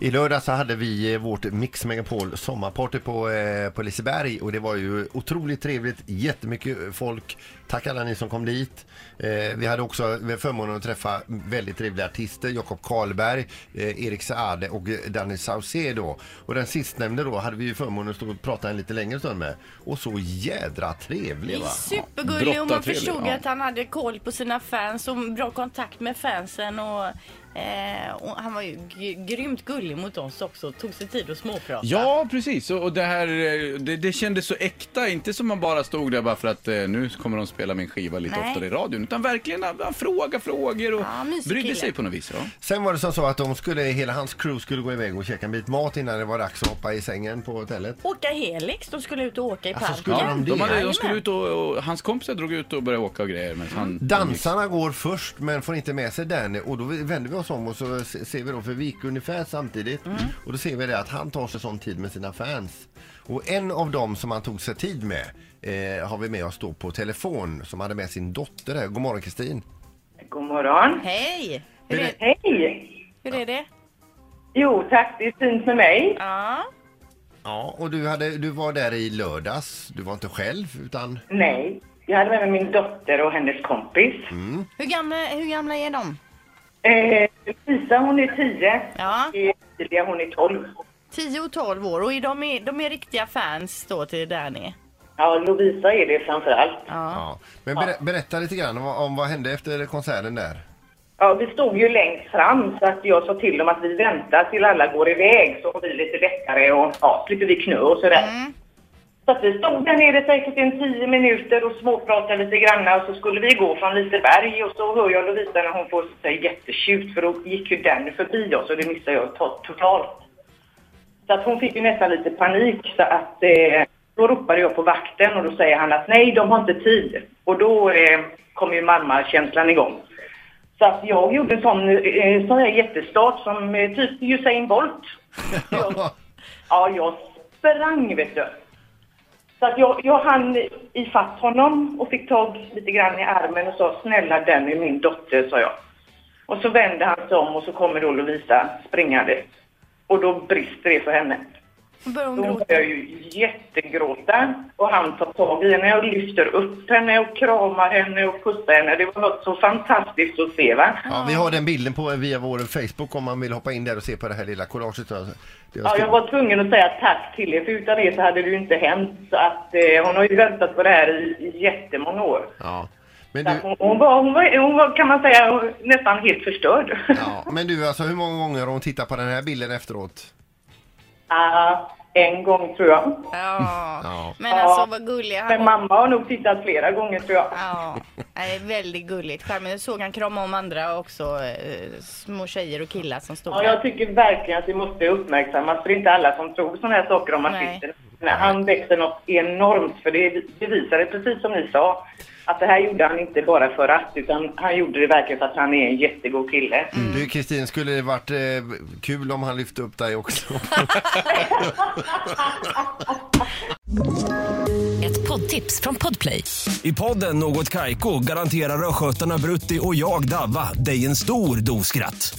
I lördag så hade vi eh, vårt Mix Megapol sommarparty på, eh, på Liseberg och det var ju otroligt trevligt, jättemycket folk. Tack alla ni som kom dit. Eh, vi hade också förmånen att träffa väldigt trevliga artister, Jakob Karlberg, eh, Erik Saade och Danny Saucedo. Och den sistnämnde då hade vi ju förmånen att stå och prata en lite längre stund med. Och så jädra trevlig va? Supergullig och man Brottartrevlig, förstod ja. att han hade koll på sina fans och bra kontakt med fansen. Och, eh, och han var ju grymt gullig mot oss också. Tog sig tid att småprata. Ja, precis. Och det här, eh, det, det kändes så äkta. Inte som man bara stod där bara för att eh, nu kommer de spela min skiva lite Nej. oftare i radion. Utan verkligen han, han frågade frågor och Ja, brydde sig på något vis. Ja. Sen var det som så att de skulle, hela hans crew skulle gå iväg och käka en bit mat innan det var dags att hoppa i sängen på hotellet. Åka Helix, de skulle ut och åka i Alltså, parken. skulle de? De, hade, de skulle ut och, och hans kompisar drog ut och började åka och grejer. Men han, Dansarna går först men får inte med sig Danny och då vänder vi oss om och så se- ser vi då, för vi gick ungefär samtidigt och då ser vi det att han tar sig sån tid med sina fans. Och en av dem som han tog sig tid med eh, har vi med oss då på telefon som hade med sin dotter här. God morgon Kristin. God morgon. Hej! Hur Är Hej! hur är det? Jo tack, det är fint med mig. Ja. Ja, och du, hade, du var där i lördags. Du var inte själv utan Nej, jag hade med mig min dotter och hennes kompis. Hur, gamla, hur gamla är de? Eh, Lisa hon är 10, Ja, Emilia hon är 12. 10 och 12 år och är de, är, de är riktiga fans då till Danny. Ja, Lovisa är det framför allt. Ja. Ja. Men ber, berätta lite grann om, om vad hände efter konserten där. Ja, vi stod ju längst fram så att jag sa till dem att vi väntar till alla går iväg så får vi lite lättare och ja, slipper vi knö och sådär. Så att vi stod där nere säkert en tio minuter och småpratade lite grann och så skulle vi gå från Liseberg och så hör jag Lovisa när hon får sig jättetjut för då gick ju den förbi oss och det missade jag to- totalt. Så att hon fick ju nästan lite panik så att eh, då ropade jag på vakten och då säger han att nej, de har inte tid. Och då eh, kom ju mamma-känslan igång. Så att jag gjorde en sån, eh, sån här jättestart som eh, typ Usain Bolt. Jag, ja, jag sprang vet du. Så att jag, jag hann ifatt honom och fick tag lite grann i armen och sa snälla den är min dotter, sa jag. Och så vände han sig om och så kommer då Lovisa springande. Och då brister det för henne. Då börjar hon Då gråta. börjar jag ju jättegråta och han tar tag i henne och lyfter upp henne och kramar henne och pussar henne. Det var något så fantastiskt att se va? Ja, vi har den bilden på via vår Facebook om man vill hoppa in där och se på det här lilla collaget. Det Ja, jag var tvungen att säga tack till er, för utan det så hade det ju inte hänt. Så att eh, hon har ju väntat på det här i, i jättemånga år. Ja. Men Så att du, hon, hon, var, hon, var, hon var, kan man säga, nästan helt förstörd. ja, men du, alltså hur många gånger har hon tittat på den här bilden efteråt? En gång tror jag. Ja. Ja. Men alltså vad gullig han Men var. mamma har nog tittat flera gånger tror jag. Ja, det är väldigt gulligt. Charmigt. Jag såg han krama om andra också, eh, små tjejer och killar som stod Ja, jag tycker verkligen att vi måste uppmärksammas, för det är inte alla som tror sådana här saker om Nej. artister. Nej, Han växer något enormt, för det bevisade precis som ni sa, att det här gjorde han inte bara för att, utan han gjorde det verkligen för att han är en jättegod kille. Du Kristin, skulle det varit eh, kul om han lyfte upp dig också? Ett poddtips från Podplay. I podden Något Kaiko garanterar östgötarna Brutti och jag, Davva, dig en stor dos skratt.